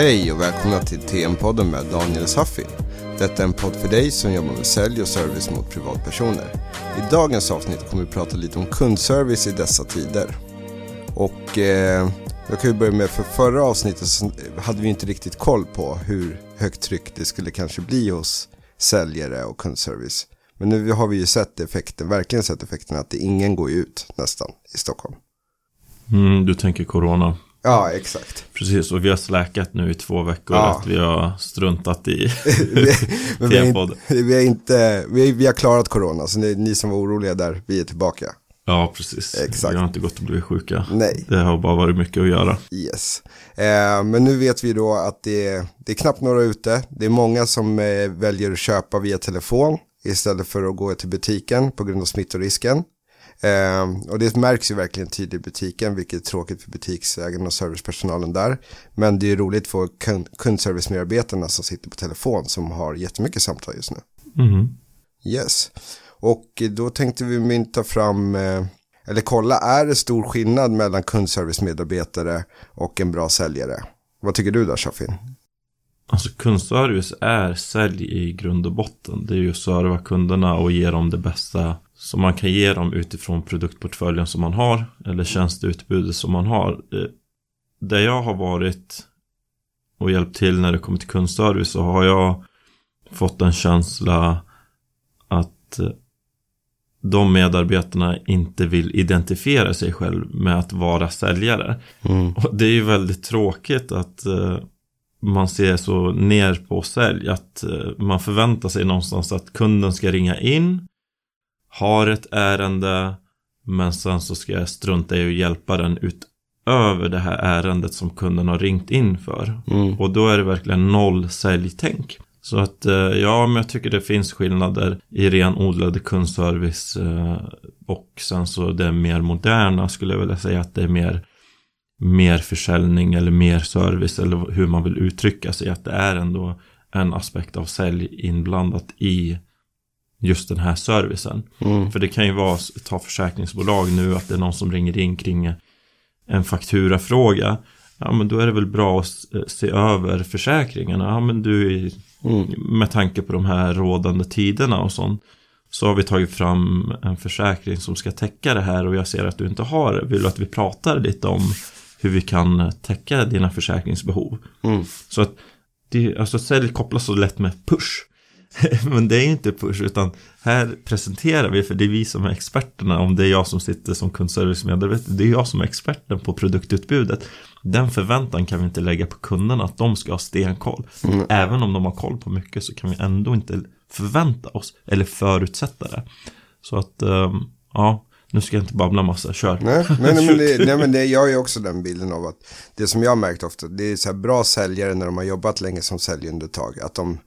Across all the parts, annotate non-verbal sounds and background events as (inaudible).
Hej och välkomna till TM-podden med Daniel Saffi. Detta är en podd för dig som jobbar med sälj och service mot privatpersoner. I dagens avsnitt kommer vi prata lite om kundservice i dessa tider. Och eh, jag kan ju börja med för förra avsnittet så hade vi inte riktigt koll på hur högt tryck det skulle kanske bli hos säljare och kundservice. Men nu har vi ju sett effekten, verkligen sett effekten att det ingen går ut nästan i Stockholm. Mm, du tänker corona. Ja, exakt. Precis, och vi har släkat nu i två veckor Ja. att vi har struntat i (laughs) vi, men vi, har TM-podden. (laughs) inte, vi, har inte, vi, vi har klarat corona, så ni, ni som var oroliga där, vi är tillbaka. Ja, precis. Exakt. Vi har inte gått och blivit sjuka. Nej. Det har bara varit mycket att göra. Yes. Eh, men nu vet vi då att det är, det är knappt några ute. Det är många som eh, väljer att köpa via telefon istället för att gå till butiken på grund av smittorisken. Eh, och det märks ju verkligen tydligt i butiken, vilket är tråkigt för butiksägarna och servicepersonalen där. Men det är roligt för kund, kundservicemedarbetarna som sitter på telefon som har jättemycket samtal just nu. Mhm. Yes. Och då tänkte vi mynta fram, eh, eller kolla, är det stor skillnad mellan kundservicemedarbetare och en bra säljare? Vad tycker du där Shafin? Alltså kundservice är sälj i grund och botten. Det är ju att serva kunderna och ge dem det bästa som man kan ge dem utifrån produktportföljen som man har. Eller tjänsteutbudet som man har. Eh, Där jag har varit och hjälpt till när det kommer till kundservice så har jag fått en känsla att eh, de medarbetarna inte vill identifiera sig själv med att vara säljare. Och det är ju väldigt tråkigt att eh, man ser så ner på sälj. Att eh, man förväntar sig någonstans att kunden ska ringa in, har ett ärende, men sen så ska jag strunta i att hjälpa den utöver det här ärendet som kunden har ringt in för. Mm. Och då är det verkligen noll säljtänk. Så att eh, ja, men jag tycker det finns skillnader i renodlade kundservice eh, och sen så det mer moderna skulle jag vilja säga att det är mer mer försäljning eller mer service eller hur man vill uttrycka sig. Att det är ändå en aspekt av sälj inblandat i just den här servicen. Mm. För det kan ju vara, ta försäkringsbolag nu, att det är någon som ringer in kring en fakturafråga. Ja, men då är det väl bra att s- se över försäkringarna. Ja, men du, Mm. med tanke på de här rådande tiderna och sånt. Så har vi tagit fram en försäkring som ska täcka det här och jag ser att du inte har det. Vill du att vi pratar lite om hur vi kan täcka dina försäkringsbehov? Mm. Så att det, alltså sälj kopplas så lätt med push. (laughs) Men det är inte push utan här presenterar vi för det är vi som är experterna om det är jag som sitter som kundservicemedarbetare. Det är jag som är experten på produktutbudet. Den förväntan kan vi inte lägga på kunderna att de ska ha stenkoll. Även om de har koll på mycket så kan vi ändå inte förvänta oss eller förutsätta det. Så att ehm, ja, nu ska jag inte babbla massa, kör. Nej, men, men, det, nej, men det, jag har ju också den bilden av att det som jag har märkt ofta, det är så bra säljare när de har jobbat länge som säljundertag, att de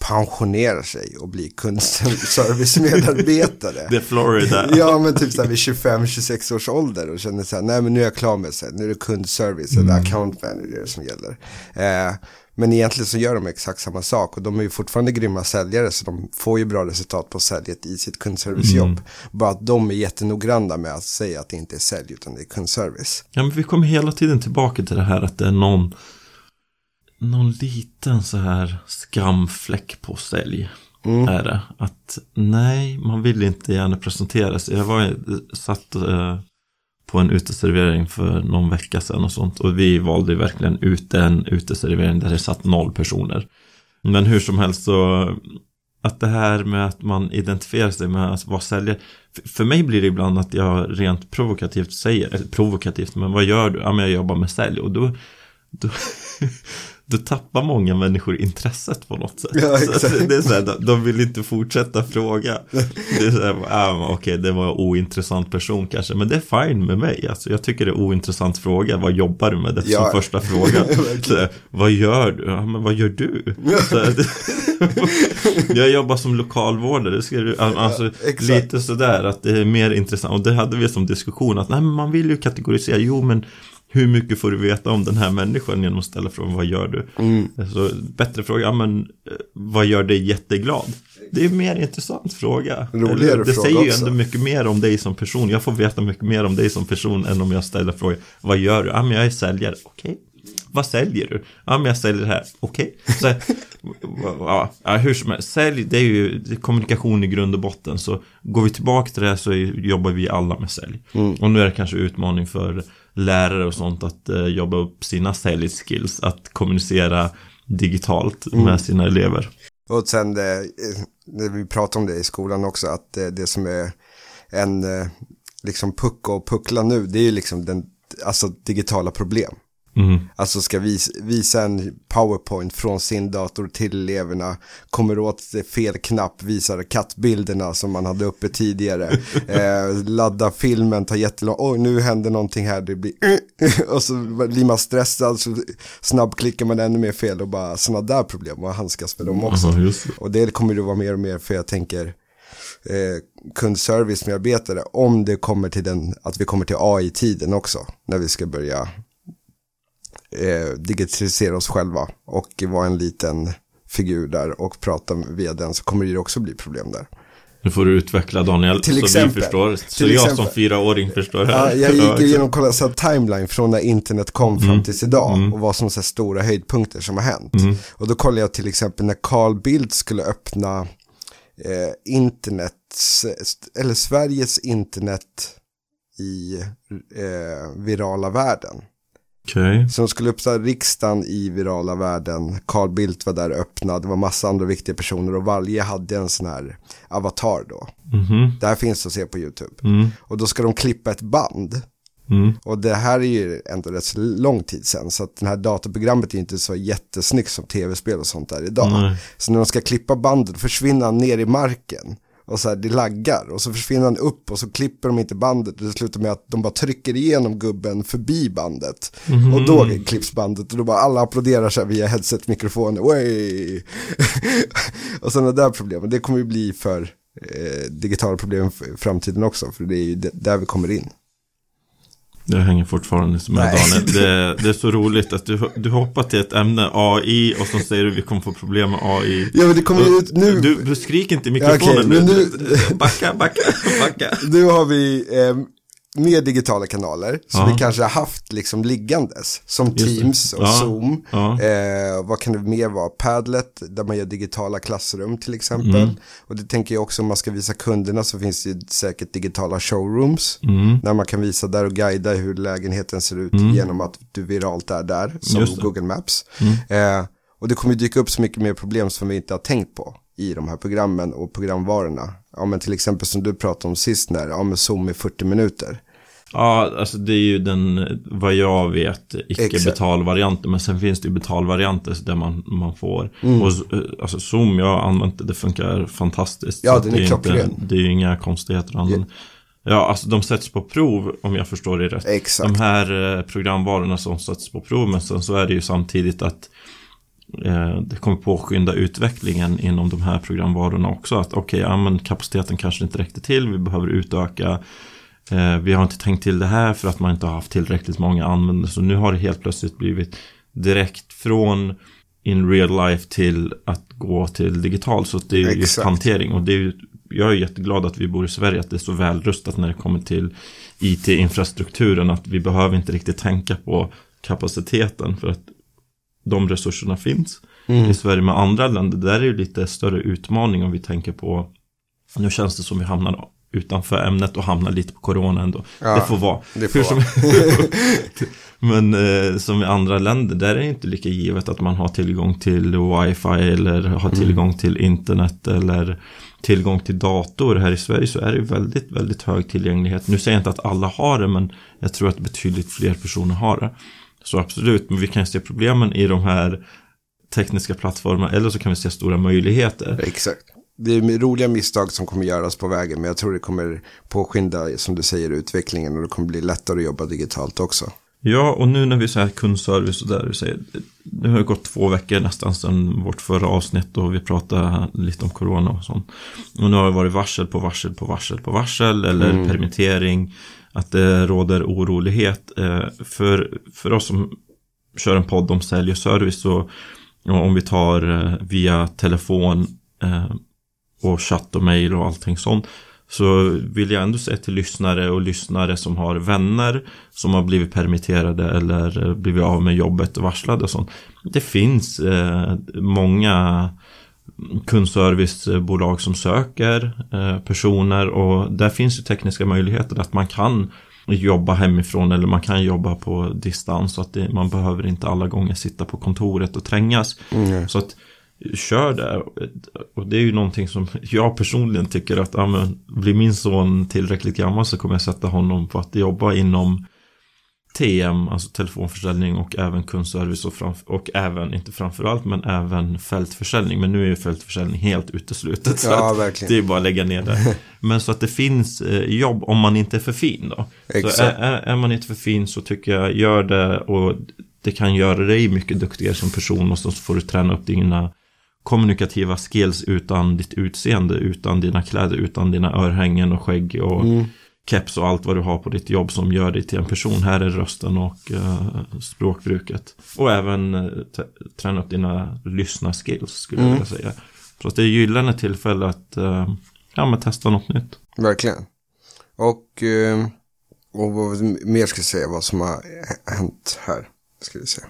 pensionerar sig och blir kundservicemedarbetare. (laughs) Det är Florida. (laughs) Ja men typ så här vid 25-26 års ålder och känner så här, nej men nu är jag klar med det, nu är det kundservice eller account manager som gäller. Eh, men egentligen så gör de exakt samma sak och de är ju fortfarande grymma säljare så de får ju bra resultat på säljet i sitt kundservicejobb. Bara att de är jättenoggranna med att säga att det inte är sälj utan det är kundservice. Ja, men vi kommer hela tiden tillbaka till det här att det är någon någon liten så här skamfläck på sälj. Är det. Att nej, man vill inte gärna presentera sig. Jag var satt eh, på en uteservering för någon vecka sedan och sånt. Och vi valde verkligen ut en uteservering där det satt noll personer. Men hur som helst så att det här med att man identifierar sig med att vara säljare. För, mig blir det ibland att jag rent provokativt säger, eller provokativt, men vad gör du? Ja, men jag jobbar med sälj och då, då, (laughs) då tappar många människor intresset på något sätt. Ja, det är så här, de, de vill inte fortsätta fråga. Det är så här, ah, okej, det var en ointressant person kanske, men det är fine med mig. Alltså, jag tycker det är ointressant fråga, vad jobbar du med? Det är Ja. som första frågan. (laughs) så, här, vad gör du? Ja, men vad gör du? Så, här, (laughs) jag jobbar som lokalvårdare, ska du, alltså, exakt. lite sådär att det är mer intressant. Och det hade vi som diskussion att nej, men man vill ju kategorisera, jo men hur mycket får du veta om den här människan genom att ställa frågan vad gör du? Mm. Så bättre fråga, ja men eh, vad gör dig jätteglad? Det är en mer intressant fråga. Roligare Eller, det fråga säger ju ändå mycket mer om dig som person. Jag får veta mycket mer om dig som person än om jag ställer frågan, vad gör du? Ja men jag är säljare, okej. vad säljer du? Ja, men jag säljer det här. Okej. Okay. (laughs) ja, hur som helst. Sälj, det är ju kommunikation i grund och botten. Så går vi tillbaka till det så är, jobbar vi alla med sälj. Mm. Och nu är det kanske utmaning för lärare och sånt att eh, jobba upp sina säljskills. Att kommunicera digitalt mm. med sina elever. Och sen det, eh, när vi pratar om det i skolan också, att det, det som är en eh, liksom pucka och puckla nu, det är ju liksom den, alltså digitala problem. Mm. Alltså ska visa, visa en powerpoint från sin dator till eleverna, kommer åt fel knapp, visar kattbilderna som man hade uppe tidigare, (laughs) eh, ladda filmen, tar jättelång, oj nu händer någonting här, det blir, (laughs) och så blir man stressad, så snabbklickar man ännu mer fel och bara sådana där problem och handskas med dem också. Mm, och det kommer det vara mer och mer för jag tänker, eh, kundservice-medarbetare om det kommer till den, att vi kommer till AI-tiden också, när vi ska börja eh, digitalisera oss själva och vara en liten figur där och prata via den så kommer det också bli problem där. Nu får du utveckla Daniel till så exempel, vi förstår. Så jag exempel. som fyraåring förstår här. Ja, jag gick igenom och kollade så timeline från när internet kom mm. fram tills idag mm. och vad som är stora höjdpunkter som har hänt. Mm. Och då kollade jag till exempel när Carl Bildt skulle öppna eh, internet, eller Sveriges internet i eh, virala världen. Okay. Som skulle öppna riksdagen i virala världen. Carl Bildt var där och öppnade. Det var massa andra viktiga personer och varje hade en sån här avatar då. Mm -hmm. Det här finns att se på YouTube. Mm. Och då ska de klippa ett band. Mm. Och det här är ju ändå rätt så lång tid sedan. Så att det här datorprogrammet är inte så jättesnyggt som tv-spel och sånt där idag. Så när de ska klippa bandet försvinner han ner i marken och så här, det laggar. Och så försvinner han upp och så klipper de inte bandet. Och det slutar med att de bara trycker igenom gubben förbi bandet. Mm. och då klipps bandet. Och då bara alla applåderar sig via headset-mikrofoner, (laughs) och sådana där problem, det kommer ju bli för eh, digitala problem i framtiden också, för det är ju där vi kommer in. Jag hänger fortfarande med. Daniel. Det, det, är så roligt att du, du hoppar till ett ämne, AI, och så säger du att vi kommer få problem med AI. Ja, men det kommer ju ut nu. Du, du skriker inte i mikrofonen ja, okay, men nu. Backa, backa, backa. (laughs) Nu har vi eh, mer digitala kanaler som ja. vi kanske har haft liksom liggandes. Som Teams och ja. Zoom. Ja. Eh, vad kan det mer vara? Padlet där man gör digitala klassrum till exempel. Mm. Och det tänker jag också om man ska visa kunderna så finns det säkert digitala showrooms. Mm. När man kan visa där och guida hur lägenheten ser ut mm. genom att du viralt är där. Som Google Maps. Mm. Eh, och det kommer dyka upp så mycket mer problem som vi inte har tänkt på i de här programmen och programvarorna. Ja men till exempel som du pratade om sist när, ja men Zoom i 40 minuter. Ja, alltså det är ju den, vad jag vet, icke-betalvarianten. Men sen finns det ju betalvarianter där man, man får. Mm. Och eh, alltså Zoom, jag har använt det, det funkar fantastiskt. Ja, den är klockren. Det är ju inga konstigheter. Yeah. Ja, alltså de sätts på prov om jag förstår det rätt. Exakt. De här eh, programvarorna som sätts på prov, men sen så är det ju samtidigt att det kommer påskynda utvecklingen inom de här programvarorna också. Att okej, okay, ja, kapaciteten kanske inte räckte till, vi behöver utöka. Eh, vi har inte tänkt till det här för att man inte har haft tillräckligt många användare. Så nu har det helt plötsligt blivit direkt från in real life till att gå till digital. Så det är ju just hantering. Och det är jag är jätteglad att vi bor i Sverige, att det är så välrustat när det kommer till IT-infrastrukturen. Att vi behöver inte riktigt tänka på kapaciteten. För att de resurserna finns. Mm. I Sverige med andra länder, där är det lite större utmaning om vi tänker på Nu känns det som vi hamnar utanför ämnet och hamnar lite på corona ändå. Ja, det får vara. Det får som, (laughs) Men eh, som i andra länder, där är det inte lika givet att man har tillgång till wifi eller har mm. tillgång mm. till internet eller tillgång till dator. Här i Sverige så är det väldigt, väldigt hög tillgänglighet. Nu säger jag inte att alla har det, men jag tror att betydligt fler personer har det. Så absolut, men vi kan se problemen i de här tekniska plattformarna eller så kan vi se stora möjligheter. Exakt. Det är roliga misstag som kommer göras på vägen men jag tror det kommer påskynda, som du säger, utvecklingen och det kommer bli lättare att jobba digitalt också. Ja, och nu när vi säger kundservice och där du säger, nu har det gått två veckor nästan sedan vårt förra avsnitt och vi pratade lite om corona och sånt. Och nu har det varit varsel på varsel på varsel på varsel eller mm. permittering att det råder orolighet. Eh, för, för oss som kör en podd om sälj och service så om vi tar eh, via telefon eh, och chatt och mail och allting sånt så vill jag ändå säga till lyssnare och lyssnare som har vänner som har blivit permitterade eller blivit av med jobbet och varslade och sånt. Det finns många kundservicebolag som söker eh, personer och där finns ju tekniska möjligheter att man kan jobba hemifrån eller man kan jobba på distans så att det, man behöver inte alla gånger sitta på kontoret och trängas. Mm. Så att kör det. Och det är ju någonting som jag personligen tycker att ja, men, blir min son tillräckligt gammal så kommer jag sätta honom på att jobba inom TM, alltså telefonförsäljning och även kundservice och, framf- och även, inte framförallt, men även fältförsäljning. Men nu är ju fältförsäljning helt uteslutet. Så ja, det är bara att lägga ner det. (laughs) Men så att det finns eh, jobb om man inte är för fin då. Exakt. Så är, är, är, man inte för fin så tycker jag, gör det och det kan göra dig mycket duktigare som person och så får du träna upp dina kommunikativa skills utan ditt utseende, utan dina kläder, utan dina örhängen och skägg och mm keps och allt vad du har på ditt jobb som gör dig till en person. Här är rösten och uh, språkbruket. Och även uh, träna upp dina lyssna-skills skulle mm. jag vilja säga. Så att det är gyllene tillfälle att uh, ja, men testa något nytt. Verkligen. Och, och vad mer ska jag säga vad som har hänt här. Ska vi säga.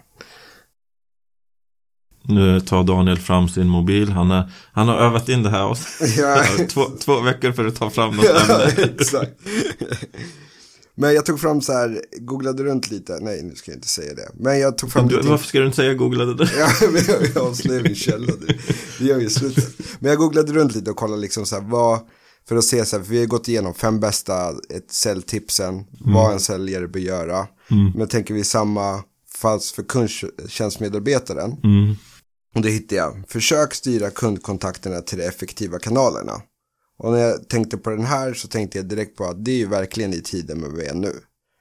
Nu tar Daniel fram sin mobil. Han, är, han har övat in det här. Ja. (laughs) två, två veckor för att ta fram något ja, Exakt. Men jag tog fram så här, googlade runt lite. Nej, nu ska jag inte säga det. Men jag tog fram du, lite. Varför ska du inte säga googlade det? (laughs) ja, men jag, jag avslöjar min källa nu. Det gör vi i slutet. Men jag googlade runt lite och kollade liksom så här, vad, för att se så här, för vi har gått igenom fem bästa säljtipsen, mm. vad en säljare bör göra. Mm. Men tänker vi samma, fast för kundtjänstmedarbetaren. Mm. Och det hittade jag. Försök styra kundkontakterna till de effektiva kanalerna. Och när jag tänkte på den här så tänkte jag direkt på att det är ju verkligen i tiden med vi är nu.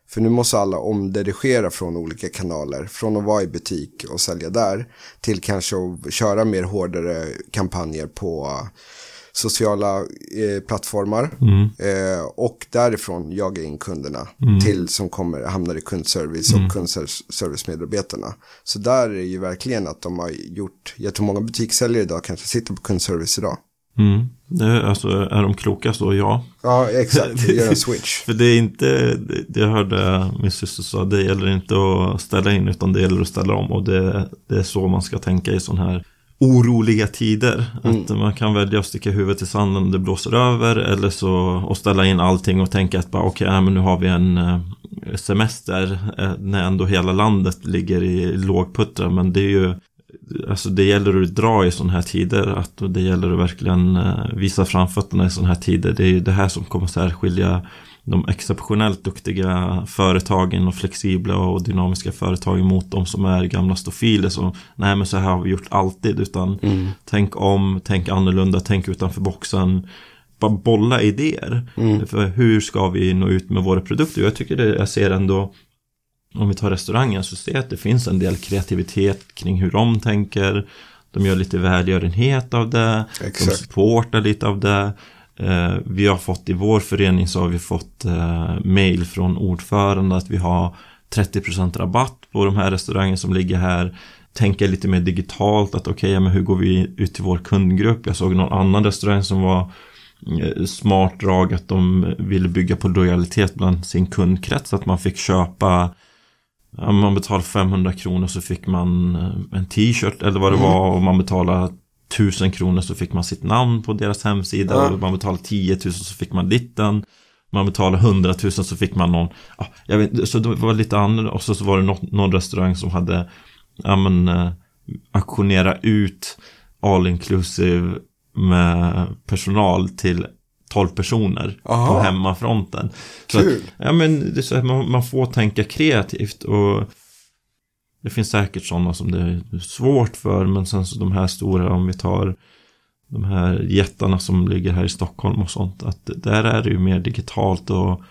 För nu måste alla omdirigera från olika kanaler. Från att vara i butik och sälja där. Till kanske att köra mer hårdare kampanjer på sociala eh, plattformar. Mm. Eh, och därifrån jaga in kunderna mm. till som kommer, hamnar i kundservice mm. och kundservicemedarbetarna. Så där är ju verkligen att de har gjort, jag tror många butikssäljare idag kanske sitter på kundservice idag. Mm. Alltså är de kloka så ja. Ja, exakt. Gör en (laughs) switch. För det är inte, det jag hörde min syster sa, det gäller inte att ställa in utan det gäller att ställa om. Och det, det är så man ska tänka i sån här oroliga tider. Mm. Att man kan välja att sticka huvudet i sanden om det blåser över eller så och ställa in allting och tänka att bara okej, okay, men nu har vi en eh, semester eh, när ändå hela landet ligger i lågputtra. Men det är ju Alltså det gäller att dra i sådana här tider. Att det gäller att verkligen eh, visa framfötterna i sådana här tider. Det är ju det här som kommer särskilja de exceptionellt duktiga företagen och flexibla och dynamiska företagen mot de som är gamla stofiler. Som nej men så här har vi gjort alltid utan mm. tänk om, tänk annorlunda, tänk utanför boxen. Bara bolla idéer. Mm. för hur ska vi nå ut med våra produkter? Jag tycker det, jag ser ändå om vi tar restaurangen så ser jag att det finns en del kreativitet kring hur de tänker. De gör lite välgörenhet av det. Exakt. de supportar lite av det vi har fått i vår förening så har vi fått eh, mail från ordförande att vi har 30% rabatt på de här restaurangerna som ligger här. Tänka lite mer digitalt att okej, okay, men hur går vi ut till vår kundgrupp? Jag såg någon annan restaurang som var eh, smart drag att de ville bygga på lojalitet bland sin kundkrets. Att man fick köpa om man betalade 500 kronor så fick man en t-shirt eller vad det mm. var och man betalade tusen kronor så fick man sitt namn på deras hemsida ja. och man betalade 10 000 så fick man ditten. Man betalade 100 000 så fick man någon, ja, jag vet, så det var lite annorlunda och så, så var det något, någon restaurang som hade, ja men, äh, auktionera ut all inclusive med personal till 12 personer Aha. på hemmafronten. Så Kul. Att, ja men det så man, man får tänka kreativt och det finns säkert sådana som det är svårt för men sen så de här stora om vi tar de här jättarna som ligger här i Stockholm och sånt att där är det ju mer digitalt och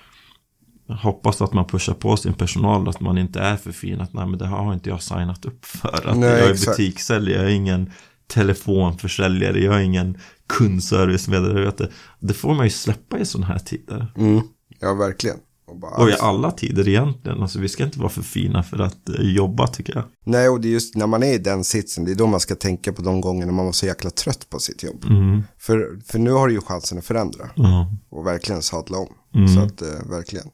hoppas att man pushar på sin personal att man inte är för fin att nej men det har inte jag signat upp för att nej, jag är exakt. butikssäljare, jag är ingen telefonförsäljare, jag är ingen kundservice medarbetare. Det får man ju släppa i sådana här tider. Mm, ja, verkligen. Och, bara, Och i alla tider egentligen. Alltså vi ska inte vara för fina för att eh, jobba tycker jag. Nej, och det är just när man är i den sitsen, det är då man ska tänka på de gångerna man var så jäkla trött på sitt jobb. Mm. För, för nu har du ju chansen att förändra Ja. och verkligen sadla om. Mm. Så att, eh, verkligen.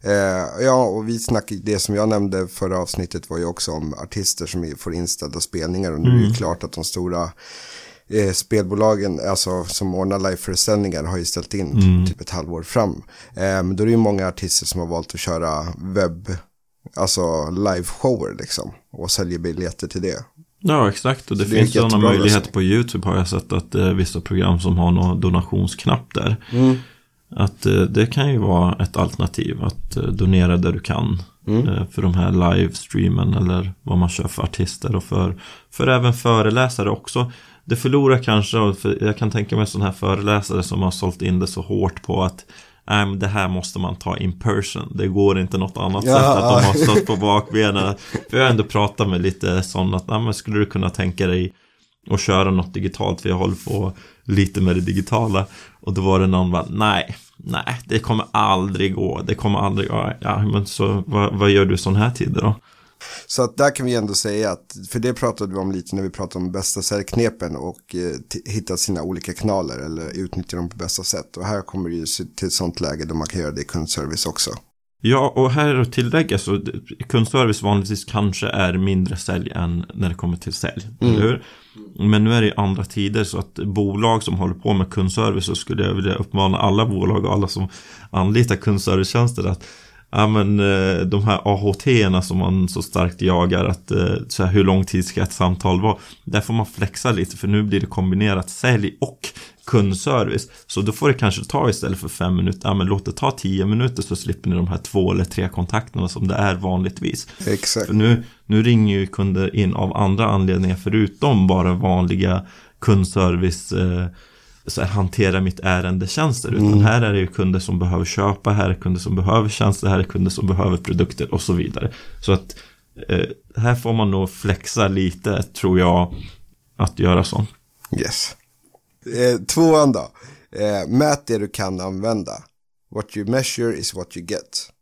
Eh, ja, och vi snackade, det som jag nämnde förra avsnittet var ju också om artister som får inställda spelningar. Och nu är Mm. det ju klart att de stora eh, spelbolagen, alltså som ordnar liveföreställningar, har ju ställt in Mm. typ ett halvår fram. Eh, men då är det ju många artister som har valt att köra webb, alltså liveshower liksom. Och säljer biljetter till det. Ja, exakt. Och det det finns sådana möjligheter på YouTube har jag sett att det är vissa program som har någon donationsknapp där. Att eh, det kan ju vara ett alternativ att eh, donera där du kan. eh, För de här livestreamen eller vad man kör för artister och för, för även föreläsare också. Det förlorar kanske, och för jag kan tänka mig sådana här föreläsare som har sålt in det så hårt på att Nej men det här måste man ta in person. Det går inte något annat Ja, sätt att de har stått på (laughs) bakbenen. För jag har ändå pratat med lite sådana att, nej men skulle du kunna tänka dig att köra något digitalt? För jag håller på lite med det digitala. Och då var det någon bara, nej, nej, det kommer aldrig gå. Det kommer aldrig gå. Ja, men så vad, vad gör du sån här tider då? Så att där kan vi ändå säga att, för det pratade vi om lite när vi pratade om bästa säljknepen och eh, hitta sina olika kanaler eller utnyttja dem på bästa sätt. Och här kommer det ju till ett sånt läge där man kan göra det i kundservice också. Ja, och här att tillägga så kundservice vanligtvis kanske är mindre sälj än när det kommer till sälj. Eller hur? Men nu är det andra tider så att bolag som håller på med kundservice så skulle jag vilja uppmana alla bolag och alla som anlitar kundservicetjänster att Ja men eh, de här AHT-erna som man så starkt jagar att eh, så här, hur lång tid ska ett samtal vara? Där får man flexa lite för nu blir det kombinerat sälj och kundservice. Så då får det kanske ta istället för fem minuter, ja men låt det ta tio minuter så slipper ni de här två eller tre kontakterna som det är vanligtvis. Exakt. För nu, nu ringer ju kunder in av andra anledningar förutom bara vanliga kundservice eh, här, hantera mitt ärende-tjänster. Utan här är det ju kunder som behöver köpa, här är kunder som behöver tjänster, här är kunder som behöver produkter och så vidare. Så att eh, här får man nog flexa lite, tror jag, att göra så. Yes. Eh, tvåan då. Eh, mät det du kan använda. What you measure is what you get.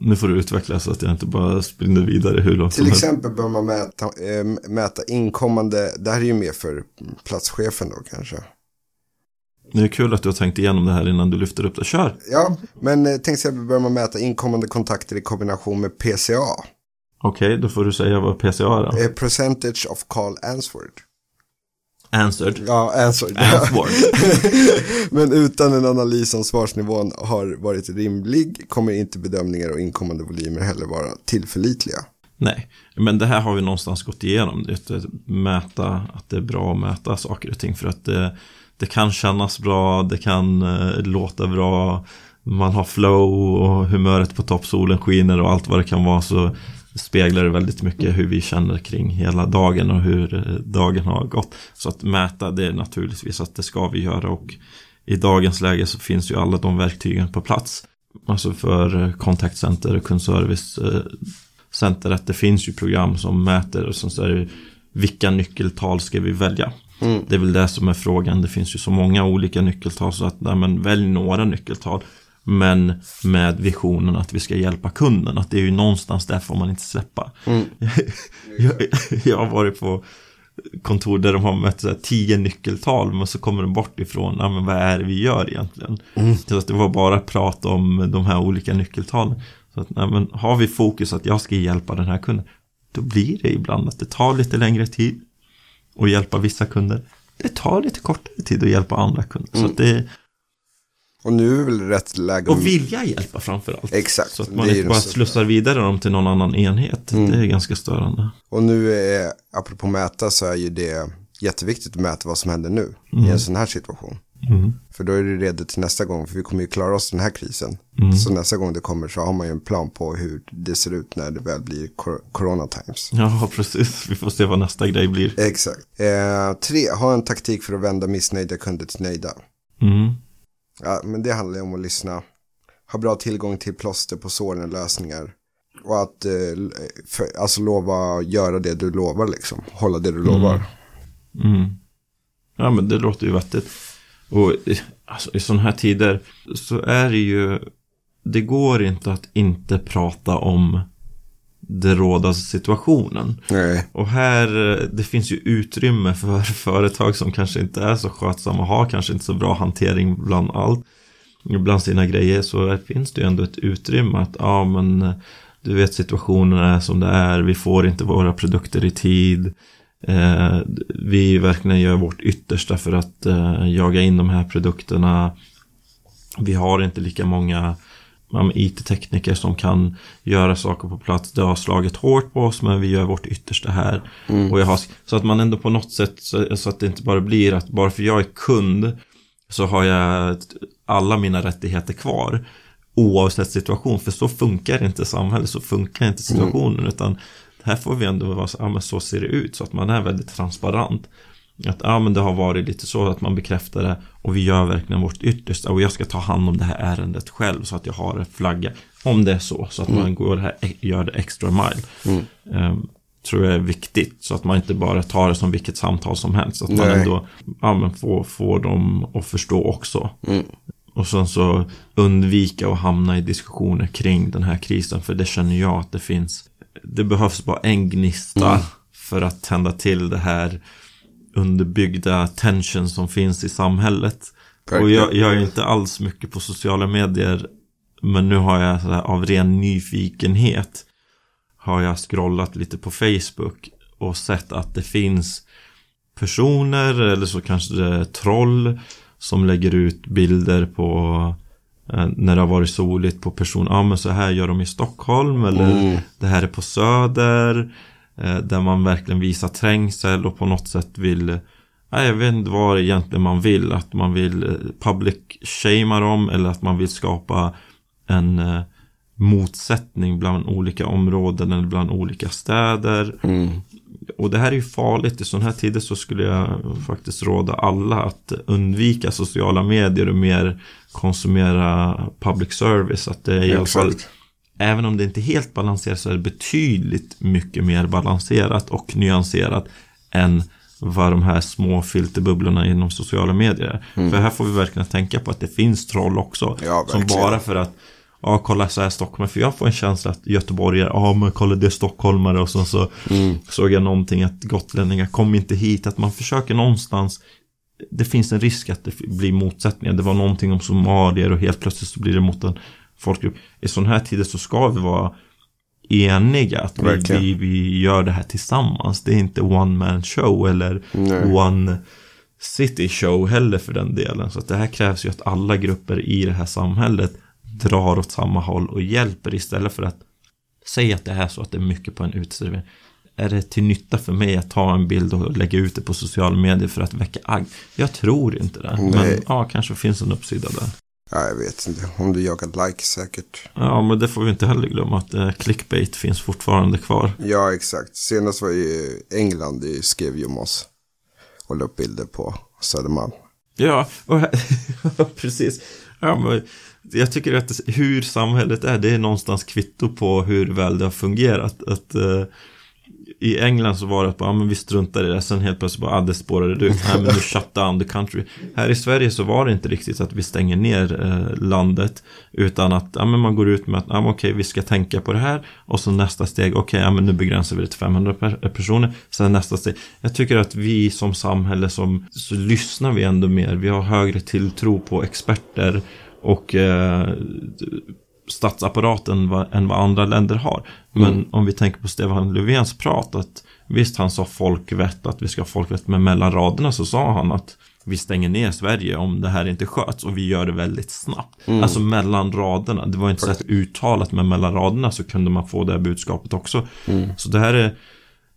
Nu får du utveckla så att jag inte bara springer vidare hur långt Till som exempel bör man mäta, eh, mäta inkommande, det här är ju mer för platschefen då kanske. Det är kul att du har tänkt igenom det här innan du lyfter upp det. Kör! Ja, men eh, till exempel bör man mäta inkommande kontakter i kombination med PCA. Okej, då får du säga vad PCA är. Eh, percentage of call answered. Answered. Ja, answered. Answered. (laughs) Men utan en analys om svarsnivån har varit rimlig kommer inte bedömningar och inkommande volymer heller vara tillförlitliga. Nej, men det här har vi någonstans gått igenom. Det är att mäta, att det är bra att mäta saker och ting. För att det, det kan kännas bra, det kan eh, låta bra. Man har flow och humöret på topp, solen skiner och allt vad det kan vara. Så speglar det väldigt mycket hur vi känner kring hela dagen och hur eh, dagen har gått. Så att mäta det är naturligtvis att det ska vi göra. Och i dagens läge så finns ju alla de verktygen på plats. Alltså för eh, kontaktcenter och kundservicecenter. Eh, att det finns ju program som mäter och som säger vilka nyckeltal ska vi välja. Det är väl det som är frågan. Det finns ju så många olika nyckeltal så att nej, men välj några nyckeltal. Men med visionen att vi ska hjälpa kunden. Att det är ju någonstans där får man inte släppa. (laughs) jag, jag har varit på kontor där de har mätt så här tio nyckeltal men så kommer de bort ifrån, ja men vad är det vi gör egentligen? Så att det var bara prat om de här olika nyckeltalen. Så att, nej, men har vi fokus att jag ska hjälpa den här kunden, då blir det ibland att det tar lite längre tid att hjälpa vissa kunder. Det tar lite kortare tid att hjälpa andra kunder. Så att det, Och nu är väl rätt läge och vilja hjälpa framförallt. Exakt, Så att det man inte bara slussar vidare dem till någon annan enhet. Det är ganska störande. Och nu är, apropå mäta så är ju det jätteviktigt att mäta vad som händer nu i en sån här situation. Mm. För då är det redo till nästa gång, för vi kommer ju klara oss den här krisen. Mm. Så nästa gång det kommer så har man ju en plan på hur det ser ut när det väl blir cor- corona times. Ja, precis. Vi får se vad nästa grej blir. Exakt. Eh, tre, ha en taktik för att vända missnöjda kunder till nöjda. Mm. Ja, men det handlar ju om att lyssna. Ha bra tillgång till plåster på såren och lösningar. Och att eh, för, alltså lova göra det du lovar liksom. Hålla det du lovar. Mm. Ja, men det låter ju vettigt. Och alltså, i sådana här tider så är det ju det går inte att inte prata om den rådande situationen. Nej. Och här, det finns ju utrymme för (laughs) företag som kanske inte är så skötsamma och har kanske inte så bra hantering bland allt. Bland sina grejer så finns det ju ändå ett utrymme att, ja men du vet situationen är som det är, vi får inte våra produkter i tid. Eh, vi verkligen gör vårt yttersta för att eh, jaga in de här produkterna. Vi har inte lika många IT-tekniker som kan göra saker på plats. Det har slagit hårt på oss men vi gör vårt yttersta här. Mm. Och jag har, så att man ändå på något sätt, så, så, att det inte bara blir att bara för jag är kund så har jag alla mina rättigheter kvar. Oavsett situation, för så funkar inte samhället, så funkar inte situationen. Mm. Utan här får vi ändå vara så, ja men så ser det ut, så att man är väldigt transparent. Att ja, men det har varit lite så att man bekräftar det och vi gör verkligen vårt yttersta och jag ska ta hand om det här ärendet själv så att jag har en flagga. Om det är så, så att mm. man går här, gör det extra mile. Mm. Um, tror jag är viktigt så att man inte bara tar det som vilket samtal som helst. Att Nej. man ändå ja, får, får dem att förstå också. Mm. Och sen så undvika att hamna i diskussioner kring den här krisen. För det känner jag att det finns. Det behövs bara en gnista mm. för att tända till det här underbyggda tension som finns i samhället. Och jag, jag är inte alls mycket på sociala medier. Men nu har jag här, av ren nyfikenhet har jag scrollat lite på Facebook och sett att det finns personer eller så kanske det är troll som lägger ut bilder på när det har varit soligt på person, ja ah, men så här gör de i Stockholm eller mm. det här är på Söder Eh, där man verkligen visar trängsel och på något sätt vill Nej, jag vet inte vad egentligen man vill. Att man vill eh, public shamea dem eller att man vill skapa en eh, motsättning bland olika områden eller bland olika städer. Mm. Och det här är ju farligt. I sådana här tider så skulle jag faktiskt råda alla att undvika sociala medier och mer konsumera public service. Att det är i alla fall Även om det inte är helt balanserat så är det betydligt mycket mer balanserat och nyanserat än vad de här små filterbubblorna inom sociala medier är. Mm. För här får vi verkligen tänka på att det finns troll också. Ja, som bara för att Ja, kolla så här Stockholm. För jag får en känsla att göteborgare, ja men kolla det är stockholmare. Och så, så mm. såg jag någonting att gotlänningar, kom inte hit. Att man försöker någonstans. Det finns en risk att det blir motsättningar. Det var någonting om somalier och helt plötsligt så blir det mot en folkgrupp. I sådana här tider så ska vi vara eniga. Att vi, vi, vi gör det här tillsammans. Det är inte one man show eller Nej. one city show heller för den delen. Så det här krävs ju att alla grupper i det här samhället drar åt samma håll och hjälper istället för att säga att det är så att det är mycket på en uteservering. Är det till nytta för mig att ta en bild och lägga ut det på sociala medier för att väcka agg? Jag tror inte det. Nej. Men ja, kanske finns en uppsida där. Ja, jag vet inte. Om du jagar like säkert. Ja, men det får vi inte heller glömma att eh, clickbait finns fortfarande kvar. Ja, exakt. Senast var ju England, det skrev ju om oss. Och la upp bilder på Södermalm. Ja, och (laughs) precis. Ja, men jag tycker att hur samhället är, det är någonstans kvitto på hur väl det har fungerat. Att, att i England så var det att ja, men vi struntar i det. Sen helt plötsligt bara, ah, det spårade ut. Nej, men nu shut down the country. Här i Sverige så var det inte riktigt att vi stänger ner eh, landet. Utan att ja, men man går ut med att ja, okej, okay, vi ska tänka på det här. Och så nästa steg, okej, okay, ja, men nu begränsar vi det till 500 per eh, personer. Sen nästa steg. Jag tycker att vi som samhälle som, så lyssnar vi ändå mer. Vi har högre tilltro på experter. Och eh, statsapparaten än vad andra länder har. Men mm. om vi tänker på Stefan Löfvens prat att visst han sa folkvett, att vi ska ha folkvett, men mellan raderna så sa han att vi stänger ner Sverige om det här inte sköts och vi gör det väldigt snabbt. Mm. Alltså mellan raderna. Det var inte så att uttalat men mellan raderna så kunde man få det här budskapet också. Mm. Så det här är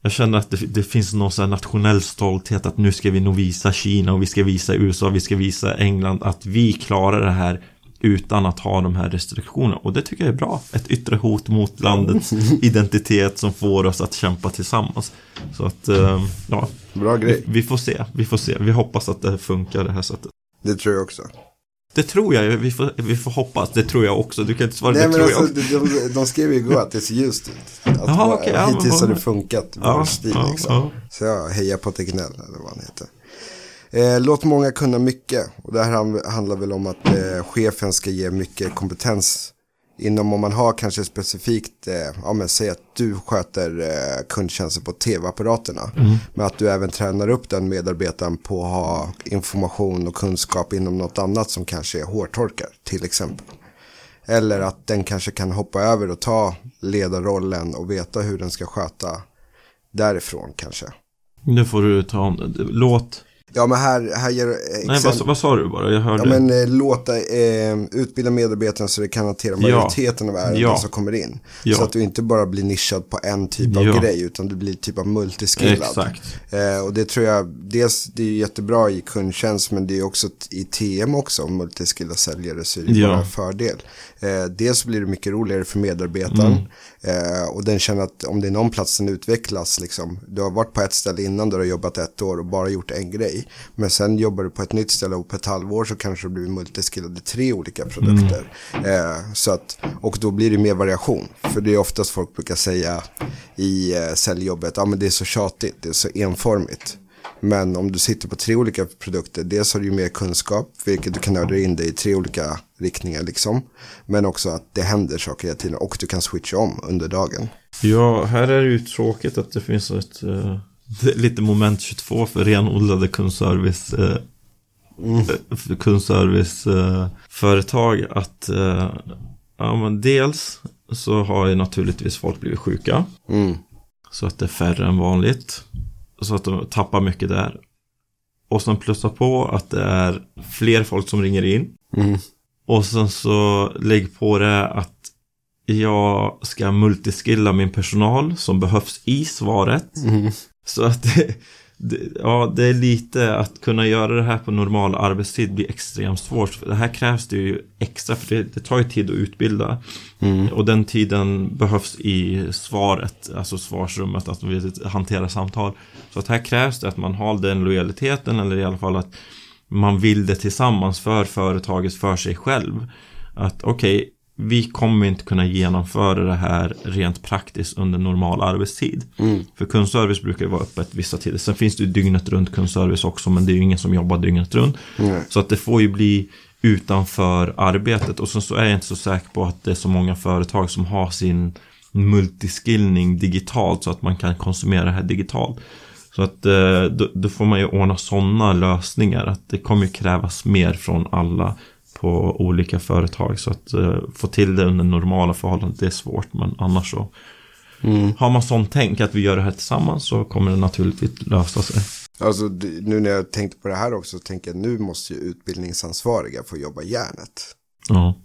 jag känner att det, det finns någon sån nationell stolthet att nu ska vi nog visa Kina och vi ska visa USA, vi ska visa England att vi klarar det här utan att ha de här restriktionerna. Och det tycker jag är bra. Ett yttre hot mot landets (laughs) identitet som får oss att kämpa tillsammans. Så att, eh, ja. Bra grej. Vi, vi, får se, vi får se. Vi hoppas att det funkar det här sättet. Det tror jag också. Det tror jag, vi får, vi får hoppas. Det tror jag också. Du kan inte svara, Nej, det tror alltså, jag. De, de, de skrev ju igår att det ser ljust ut. Att Aha, okay, ja, hittills har det funkat, vår ja, stil ja, liksom. Ja. Så jag hejar på Tegnell, eller vad han heter. Eh, låt många kunna mycket. Och det här handlar väl om att eh, chefen ska ge mycket kompetens inom om man har kanske specifikt, eh, ja men säg att du sköter eh, kundtjänster på tv-apparaterna. Mm. Men att du även tränar upp den medarbetaren på att ha information och kunskap inom något annat som kanske är hårtorkar till exempel. Eller att den kanske kan hoppa över och ta ledarrollen och veta hur den ska sköta därifrån kanske. Nu får du ta om. Låt... Ja men här, här ger Nej, vad, vad sa du bara? Jag hörde. Ja men eh, låta, eh, utbilda medarbetarna så det kan hantera majoriteten av ärenden Ja. som kommer in. Ja. Så att du inte bara blir nischad på en typ av Ja. grej utan du blir typ av multiskillad. Exakt. Eh, och det tror jag, dels det är jättebra i kundtjänst men det är också i TM också, om multiskillade säljare så är det Ja. bara en fördel. Eh, dels blir det mycket roligare för medarbetaren Mm eh, och den känner att om det är någon plats den utvecklas, liksom, du har varit på ett ställe innan du har jobbat ett år och bara gjort en grej. Men sen jobbar du på ett nytt ställe och på ett halvår så kanske du blir multiskillad i tre olika produkter. Eh, så att, och då blir det mer variation. För det är oftast folk brukar säga i eh, säljjobbet, ja men det är så tjatigt, det är så enformigt. Men om du sitter på tre olika produkter, dels har du ju mer kunskap, vilket du kan nörda in dig i tre olika riktningar liksom. Men också att det händer saker hela tiden och du kan switcha om under dagen. Ja, här är det ju tråkigt att det finns ett eh, lite moment 22 för renodlade kundservice eh, för kundserviceföretag eh, företag att eh, ja, men dels så har ju naturligtvis folk blivit sjuka Mm. så att det är färre än vanligt så att de tappar mycket där och sen plussa på att det är fler folk som ringer in Mm. och sen så lägg på det att jag ska multiskilla min personal som behövs i svaret. Mm. Så att det, ja, det är lite att kunna göra det här på normal arbetstid blir extremt svårt. För det här krävs det ju extra för det, det tar ju tid att utbilda. Mm. Och den tiden behövs i svaret, alltså svarsrummet, att vi hanterar samtal. Så att här krävs det att man har den lojaliteten eller i alla fall att man vill det tillsammans för företaget, för sig själv. Att okej, vi kommer inte kunna genomföra det här rent praktiskt under normal arbetstid. Mm. För kundservice brukar ju vara öppet vissa tider. Sen finns det ju dygnet runt kundservice också, men det är ju ingen som jobbar dygnet runt. Nej. Så att det får ju bli utanför arbetet. Och sen så är jag inte så säker på att det är så många företag som har sin multiskillning digitalt så att man kan konsumera det här digitalt. Så att eh, då, då får man ju ordna sådana lösningar. Att det kommer krävas mer från alla på olika företag. Så att eh, få till det under normala förhållanden, det är svårt. Men annars så Mm. har man sånt tänk att vi gör det här tillsammans så kommer det naturligtvis lösa sig. Alltså nu när jag tänkte på det här också så tänker jag nu måste ju utbildningsansvariga få jobba järnet. Ja,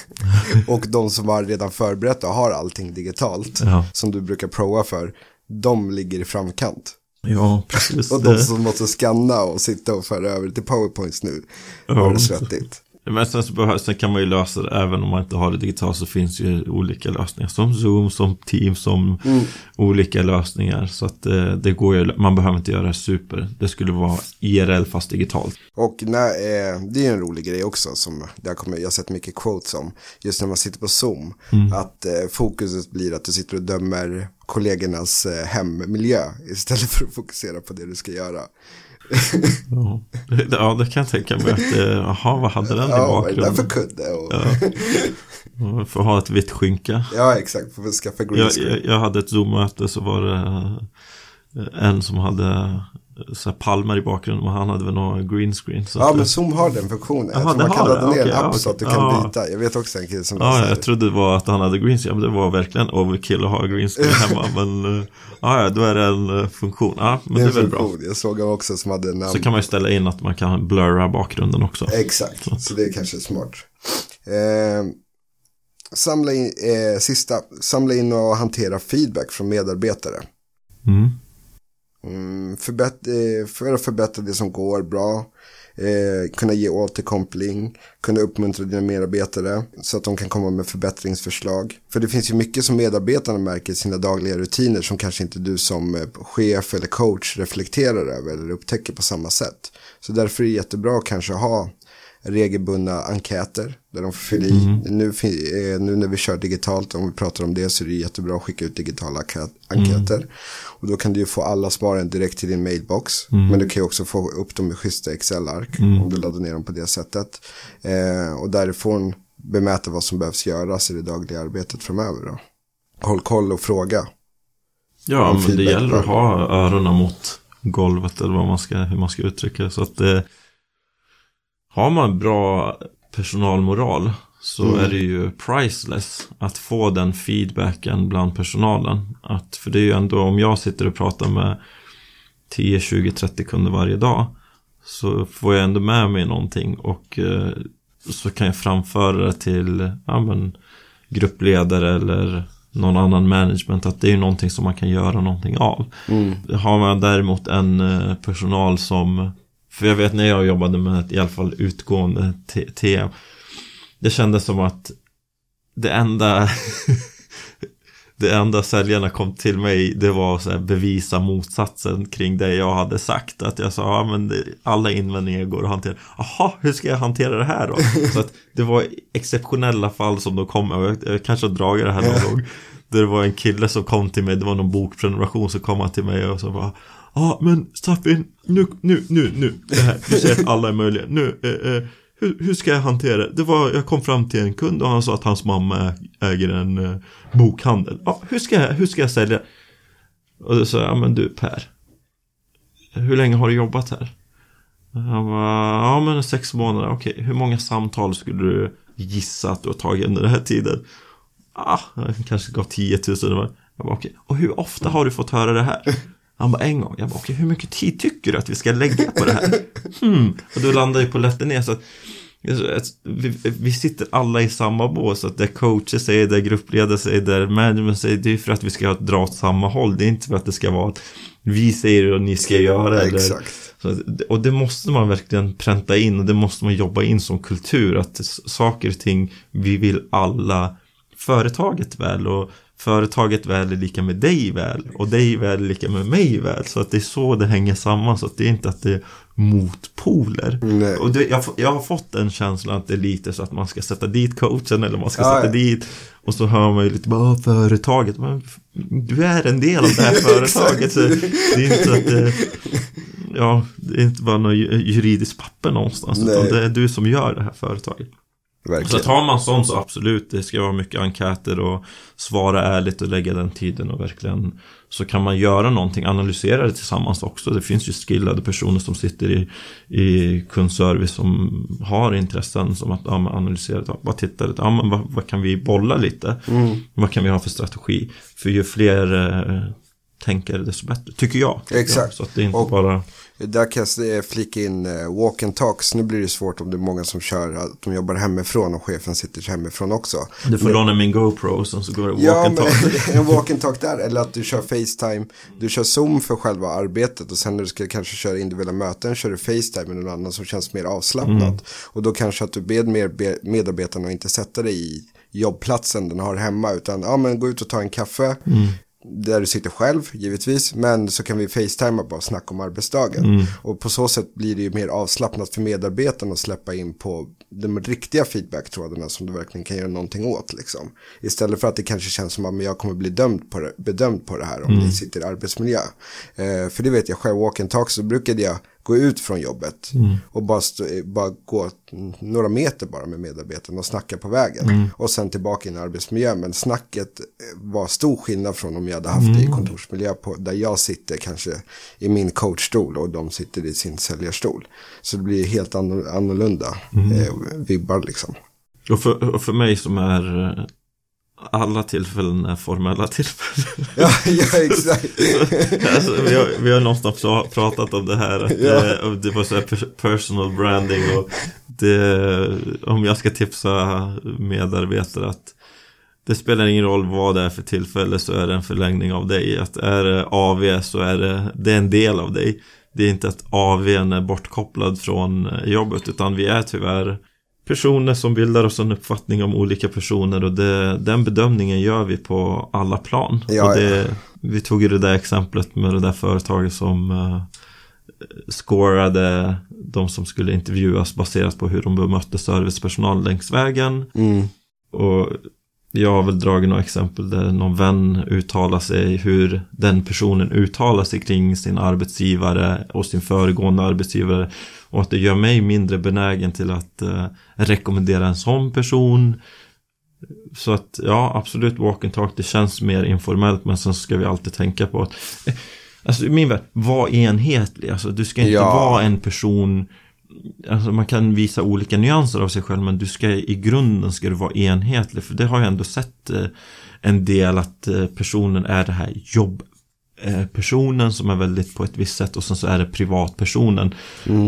(laughs) Och de som har redan förberett och har allting digitalt, ja, som du brukar prova för, de ligger i framkant. ja precis. (laughs) Och de som måste scanna och sitta och föra över till powerpoints nu, har det svettigt. Men sen, så behövs, sen kan man ju lösa det även om man inte har det digitalt så finns ju olika lösningar som Zoom, som Teams, som Mm. olika lösningar. Så att det, det går ju, man behöver inte göra det super. Det skulle vara IRL fast digitalt. Och när, eh, det är en rolig grej också som där kommer, jag har sett mycket quotes om. Just när man sitter på Zoom. Att eh, fokuset blir att du sitter och dömer kollegornas eh, hemmiljö istället för att fokusera på det du ska göra. Ja, det, ja, det kan jag tänka mig att, eh, jaha, vad hade den i Ja, vad är det där för bakgrunden? kudde? Och, Ja, För att ha ett vitt skynke. ja, exakt, för att skaffa green Jag, jag, jag hade ett Zoom-möte så var det eh, en som hade så palmer i bakgrunden och han hade väl någon green screen. Så Ja, men Zoom har den funktionen. Det man kan ladda det. ner en app så att du kan Ja. byta. Jag vet också en kille som Ja, jag trodde det var att han hade green screen. Ja, men det var verkligen overkill att ha green screen (laughs) hemma. men eh, ja, då är det en eh, funktion. Ja, men det det är är väl en bra. funktion. Jag såg en också som hade namn. Så kan man ju ställa in att man kan blurra bakgrunden också. Exakt, så det är kanske smart. Eh, samla in, eh, sista, samla in och hantera feedback från medarbetare. Mm. Mm, förbätt, eh, för att förbättra det som går bra. Eh, kunna ge återkoppling. Kunna uppmuntra dina medarbetare. Så att de kan komma med förbättringsförslag. För det finns ju mycket som medarbetarna märker i sina dagliga rutiner. Som kanske inte du som eh, chef eller coach reflekterar över. Eller upptäcker på samma sätt. Så därför är det jättebra att kanske ha regelbundna enkäter där de får fylla i. Nu, fi- eh, nu när vi kör digitalt, om vi pratar om det, så är det jättebra att skicka ut digitala enkä- enkäter. Och då kan du ju få alla svaren direkt till din mailbox. Men du kan ju också få upp dem i schyssta Excel-ark om du laddar ner dem på det sättet. Eh, och därifrån bemäta vad som behövs göras i det dagliga arbetet framöver då. Håll koll och fråga. Ja, men det gäller att ha öronen mot golvet eller vad man ska, hur man ska uttrycka det. Så att det, har man bra personalmoral så Mm. är det ju priceless att få den feedbacken bland personalen. Att, för det är ju ändå om jag sitter och pratar med 10, 20, 30 kunder varje dag så får jag ändå med mig någonting och eh, så kan jag framföra det till ja, men, gruppledare eller någon annan management att det är ju någonting som man kan göra någonting av. Mm. Har man däremot en eh, personal som För jag vet när jag jobbade med i alla fall utgående TM Det kändes som att Det enda (laughs) Det enda säljarna kom till mig Det var att så här bevisa motsatsen kring det jag hade sagt. Att jag sa, ja men det, alla invändningar går att hantera. Jaha, hur ska jag hantera det här då? (laughs) Så att det var exceptionella fall som de kom. Och jag, jag kanske har dragit det här någon gång. Där det var en kille som kom till mig, det var någon bokprenumeration så kom han till mig och så bara Ja men Staffin, nu, nu, nu, nu, det här, du säger att alla är möjliga, nu, eh, eh, hur, hur ska jag hantera det? Det var, jag kom fram till en kund och han sa att hans mamma äger en eh, bokhandel. Ja, hur ska jag, hur ska jag sälja? Och då sa jag, ja men du Per. Hur länge har du jobbat här? Han bara, ja men sex månader, okej. Hur många samtal skulle du gissa att du har tagit under den här tiden? Ah, jag kanske gav 10 000. Jag bara, okej. Och hur ofta har du fått höra det här? Han bara, en gång. Jag bara, okej, hur mycket tid tycker du att vi ska lägga på det här? (laughs) Hmm. Och då landar ju på lätten ner så att vi, vi sitter alla i samma bås, att det coacher säger, det gruppledare säger, det management säger, det är för att vi ska dra åt samma håll. Det är inte för att det ska vara att vi säger det och ni ska göra det. Exakt. Så, och det måste man verkligen pränta in och det måste man jobba in som kultur. Att saker och ting, vi vill alla företaget väl och företaget väl är lika med dig väl och dig väl är lika med mig väl. Så att det är så det hänger samman. Så att det är inte att det är motpoler. Nej. Och det, jag, jag har fått den känslan att det är lite så att man ska sätta dit coachen eller man ska Ja, sätta ja. dit och så hör man ju lite bara "Ah, företaget. Men du är en del av det här (laughs) företaget. så det är inte att det, ja, det är inte bara något ju- juridiskt papper någonstans. Nej. Utan det är du som gör det här företaget. Så Verkligen. att har man sånt så absolut, det ska vara mycket enkäter och svara ärligt och lägga den tiden och verkligen så kan man göra någonting, analysera det tillsammans också. Det finns ju skillade personer som sitter i, i kundservice som har intressen som att ja, analysera, det, bara titta lite, ja, men vad, vad kan vi bolla lite? Mm. Vad kan vi ha för strategi? För ju fler eh, tänkare desto bättre, tycker jag. Exakt. jag. Så att det inte Och- bara... Där kan jag flika in eh, walk and talks. Nu blir det svårt om det är många som kör att de jobbar hemifrån och chefen sitter hemifrån också. Du får låna min GoPro och så går det walk Ja, and talk. (laughs) en walk and talk där. Eller att du kör Facetime. Du kör Zoom för själva arbetet. Och sen när du ska kanske köra individuella möten kör du Facetime med någon annan som känns mer avslappnat. Mm. Och då kanske att du ber mer be- medarbetarna att inte sätta dig i jobbplatsen den har hemma. Utan ja, men gå ut och ta en kaffe. Mm. Där du sitter själv givetvis. Men så kan vi facetima bara och snacka om arbetsdagen. Mm. Och på så sätt blir det ju mer avslappnat för medarbetarna att släppa in på de riktiga feedbacktrådarna som du verkligen kan göra någonting åt. Liksom. Istället för att det kanske känns som att jag kommer bli dömd på det, bedömd på det här om ni sitter i arbetsmiljö. Eh, för det vet jag själv, walk and talk så brukade jag gå ut från jobbet och bara, stå, bara gå några meter bara med medarbetarna och snacka på vägen. Och sen tillbaka in i arbetsmiljön. Men snacket var stor skillnad från om jag hade haft det i kontorsmiljö på, där jag sitter kanske i min coachstol och de sitter i sin säljarstol. Så det blir helt anno- annorlunda eh, vibbar liksom. Och för, och för mig som är alla tillfällen är formella tillfällen. Ja, ja exakt. (laughs) alltså, vi, har, vi har någonstans pra- pratat om det här. Att Ja. det, och det var så här per- personal branding. Och det, om jag ska tipsa medarbetare att det spelar ingen roll vad det är för tillfälle så är det en förlängning av dig. Att är det AV så är det, det är en del av dig. Det är inte att AVn är bortkopplad från eh, jobbet utan vi är tyvärr personer som bildar oss en uppfattning om olika personer och det, den bedömningen gör vi på alla plan. Ja, och det, Vi tog ju det där exemplet med det där företaget som uh, scorade de som skulle intervjuas baserat på hur de bemötte servicepersonal längs vägen. Mm. Och jag har väl dragit några exempel där någon vän uttalar sig hur den personen uttalar sig kring sin arbetsgivare och sin föregående arbetsgivare och att det gör mig mindre benägen till att eh, rekommendera en sån person så att ja, absolut walk and talk, det känns mer informellt men sen ska vi alltid tänka på att eh, Alltså min värld, var enhetlig. Alltså du ska inte Ja. vara en person Alltså man kan visa olika nyanser av sig själv men du ska i grunden ska du vara enhetlig för det har jag ändå sett eh, en del att eh, personen är det här jobb personen som är väldigt på ett visst sätt och sen så är det privatpersonen.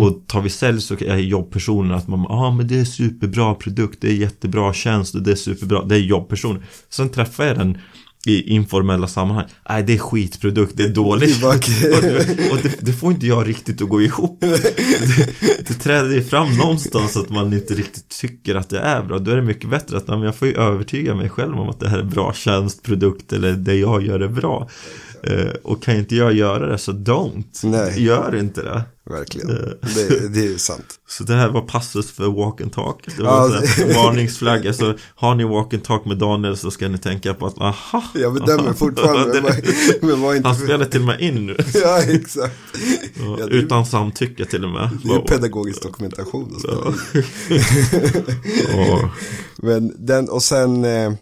Och tar vi sälj så är jobbpersonen att man ja ah, men det är superbra produkt det är jättebra tjänst och det är superbra det är jobbpersonen sen träffar jag den i informella sammanhang. Nej det är skitprodukt, det är dåligt. (laughs) Och, det, och det, det får inte jag riktigt att gå ihop. (laughs) Det, det träder ju fram någonstans att man inte riktigt tycker att det är bra. Då är det mycket bättre att men jag får ju övertyga mig själv om att det här är bra tjänst, produkt eller det jag gör är bra eh, Och kan inte jag göra det så don't Nej. Gör inte det Verkligen. Det, det är ju sant. (laughs) Så det här var passus för walk and talk Det var ja, en varningsflagga Så (laughs) har ni walk and talk med Daniel så ska ni tänka på att aha Jag bedömer fortfarande, (laughs) men, var- men var inte... Han spelar till och med in nu Ja, exakt. Ja, Ja, Utan samtycke till och med Det är ju pedagogisk dokumentation. och. Men den, och sen, eh,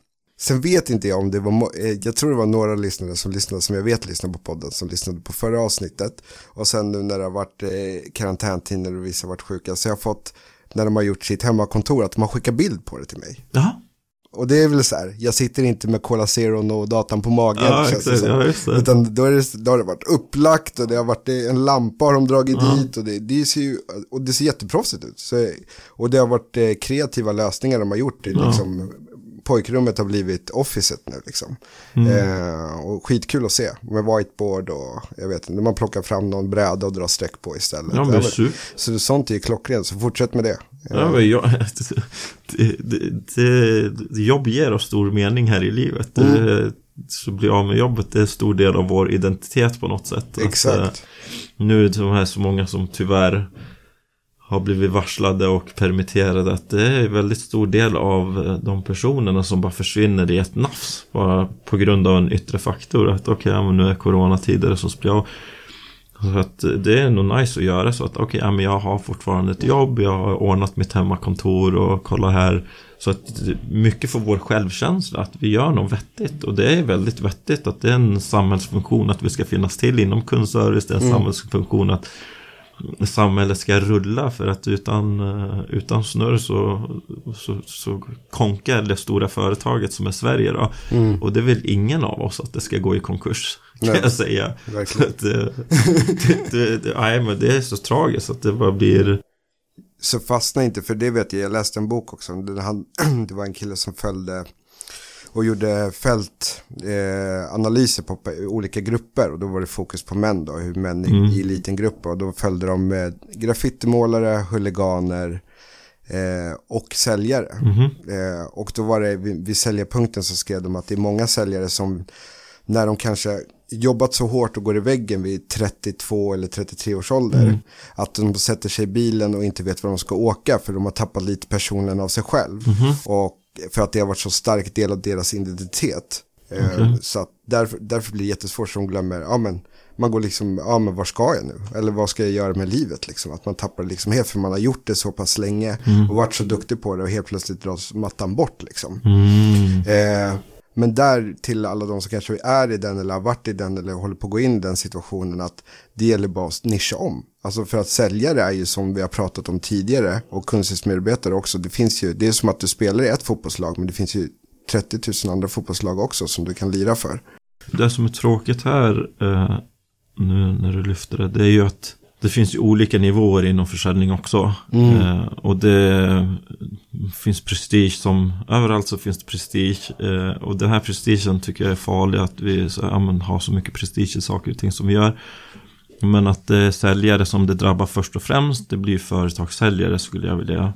sen vet inte jag om det var, eh, jag tror det var några lyssnare som lyssnade, som jag vet lyssnade på podden, som lyssnade på förra avsnittet. Och sen nu när det har varit eh, karantäntider och vissa har varit sjuka, så jag har fått, när de har gjort sitt hemmakontor, att de har skickat bild på det till mig. Jaha. Och det är väl så här, jag sitter inte med Cola Zero och datan på magen. Ja, känns exakt. som. Ja. Utan då, är det, då har det varit upplagt och det har varit en lampa har de dragit dit och det, det ser ju, och det ser jätteproffsigt ut. Så, och det har varit eh, kreativa lösningar de har gjort. Är liksom, pojkrummet har blivit officet nu liksom. Mm. Eh, och skitkul att se med whiteboard och jag vet inte, man plockar fram någon bräda och drar streck på istället. Ja, men super. så sånt är ju klockrent, så fortsätt med det. Ja, men jag, (laughs) det, det, det, jobb ger oss stor mening här i livet. Det, så bli av med jobbet, det är en stor del av vår identitet på något sätt. Att, Exakt. eh, nu är det här så många som tyvärr har blivit varslade och permitterade att det är en väldigt stor del av eh, de personerna som bara försvinner i ett nafs bara på grund av en yttre faktor att okej, men nu är coronatider så blir jag så att eh, det är nog nice att göra så att okej, men jag har fortfarande ett jobb, jag har ordnat mitt hemmakontor och kolla här. Så att mycket för vår självkänsla, att vi gör något vettigt. Och det är väldigt vettigt att det är en samhällsfunktion att vi ska finnas till inom kundservice. Det är en samhällsfunktion att samhället ska rulla för att utan, eh, utan snurr så, så, så konkar det stora företaget som är Sverige då. Och det vill ingen av oss att det ska gå i konkurs. Kan Nej. jag säga. Att det, (laughs) det, det, det, nej, men det är så tragiskt att det bara blir Så fastna inte, för det vet jag, jag läste en bok också. Det (clears throat) var en kille som följde och gjorde fältanalyser eh, på olika grupper. Och då var det fokus på män då, hur män i, i liten grupp. Och då följde de med graffitimålare, huliganer eh, och säljare. Eh, och då var det vid, vid säljarpunkten så skrev de att det är många säljare som när de kanske jobbat så hårt och går i väggen vid 32 eller 33 års ålder. Att de sätter sig i bilen och inte vet var de ska åka för de har tappat lite personen av sig själv. Och för att det har varit så stark del av deras identitet. Eh, Så att därför, därför blir det jättesvårt som glömmer, ja men man går liksom, ja men var ska jag nu? Eller vad ska jag göra med livet liksom? Att man tappar det liksom helt för man har gjort det så pass länge och varit så duktig på det och helt plötsligt dras mattan bort liksom. Eh, men där till alla de som kanske är i den eller har varit i den eller håller på att gå in i den situationen att det gäller bara att nischa om. Alltså för att säljare är ju som vi har pratat om tidigare och kunskapsmedarbetare också. Det finns ju, det är som att du spelar i ett fotbollslag men det finns ju 30 000 andra fotbollslag också som du kan lira för. Det som är tråkigt här eh, nu när du lyfter det, det är ju att det finns ju olika nivåer inom försäljning också. Eh, och det finns prestige som, överallt så finns det prestige. Eh, och den här prestigen tycker jag är farlig, att vi så, ja, men, har så mycket prestige i saker och ting som vi gör. Men att det är säljare som det drabbar först och främst, det blir företagssäljare skulle jag vilja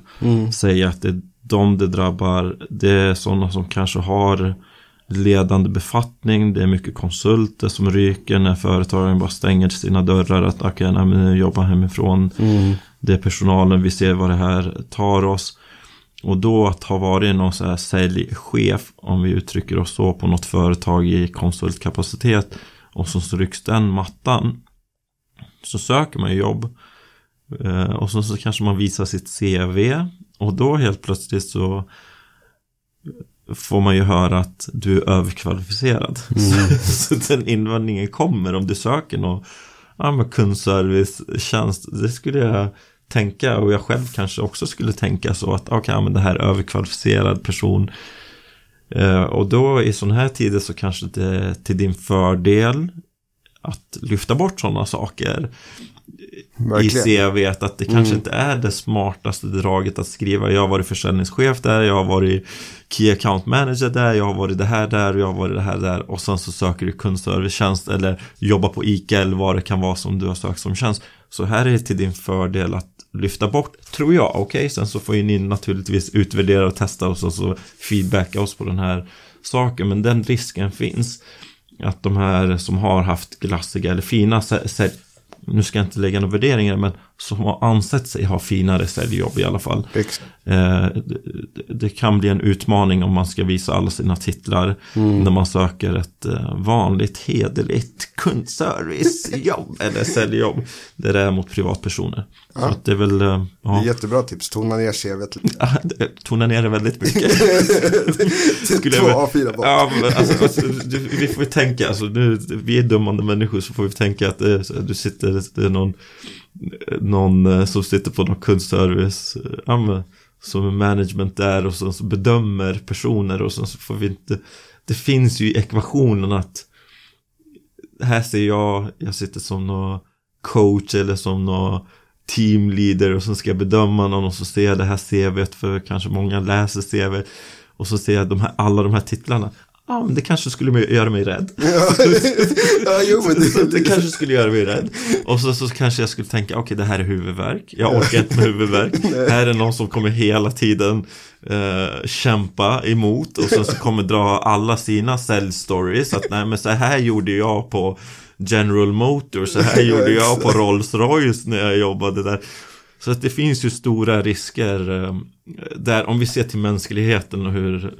säga att det är de det drabbar. Det är sådana som kanske har ledande befattning, det är mycket konsulter som ryker när företagen bara stänger sina dörrar att okej, men nu jobbar hemifrån. Det är personalen, vi ser vad det här tar oss. Och då att ha varit någon så här säljchef, om vi uttrycker oss så, på något företag i konsultkapacitet och så rycks den mattan. Så söker man jobb eh, och så, så kanske man visar sitt CV och då helt plötsligt så får man ju höra att du är överkvalificerad. Mm. (laughs) så, den invändningen kommer om du söker någon ja, med kundservicetjänst. Det skulle jag tänka och jag själv kanske också skulle tänka så att okej, okay, men det här är överkvalificerad person. Eh, och då i sådana här tider så kanske det är till din fördel att lyfta bort sådana saker. Verkligen. i CV att det kanske mm. inte är det smartaste draget att skriva. Jag har varit försäljningschef där, jag har varit Key Account Manager där, jag har varit det här där och jag har varit det här där och sen så söker du kundservicetjänst eller jobbar på ICA eller vad det kan vara som du har sökt som tjänst. Så här är det till din fördel att lyfta bort, tror jag. Okej, okay? sen så får ju ni naturligtvis utvärdera och testa och så, så feedbacka oss på den här saken. Men den risken finns. Att de här som har haft glassiga eller fina nu ska jag inte lägga några värderingar, men som har ansett sig ha finare säljjobb i alla fall. Eh, det, det, kan bli en utmaning om man ska visa alla sina titlar mm. när man söker ett eh, vanligt hederligt kundservicejobb (laughs) eller säljjobb. Det är mot privatpersoner. Ja. Så det är väl... Eh, ja. Det är jättebra tips, tona ner CVt lite. tona ner det väldigt mycket. (laughs) Två A4 bort. Ja, alltså, alltså, du, vi får tänka, alltså, nu, vi är dömande människor så får vi tänka att eh, du sitter, det är någon någon eh, som sitter på någon kundservice eh, som är management där och som så bedömer personer och sen så får vi inte det finns ju i ekvationen att här ser jag, jag sitter som någon coach eller som någon teamleader och så ska jag bedöma någon och så ser jag det här CVet för kanske många läser CV och så ser jag de här, alla de här titlarna. Ja, men det kanske skulle göra mig rädd. Ja, (laughs) ja jo, men det... det kanske skulle göra mig rädd. Och så, så kanske jag skulle tänka, okej, okay, det här är huvudvärk. Jag orkar inte med huvudvärk. (laughs) här är någon som kommer hela tiden eh, kämpa emot. Och sen så kommer dra alla sina säljstories. Att nej, men så här gjorde jag på General Motors. Så här (laughs) gjorde jag på Rolls Royce när jag jobbade där. Så att det finns ju stora risker eh, där om vi ser till mänskligheten och hur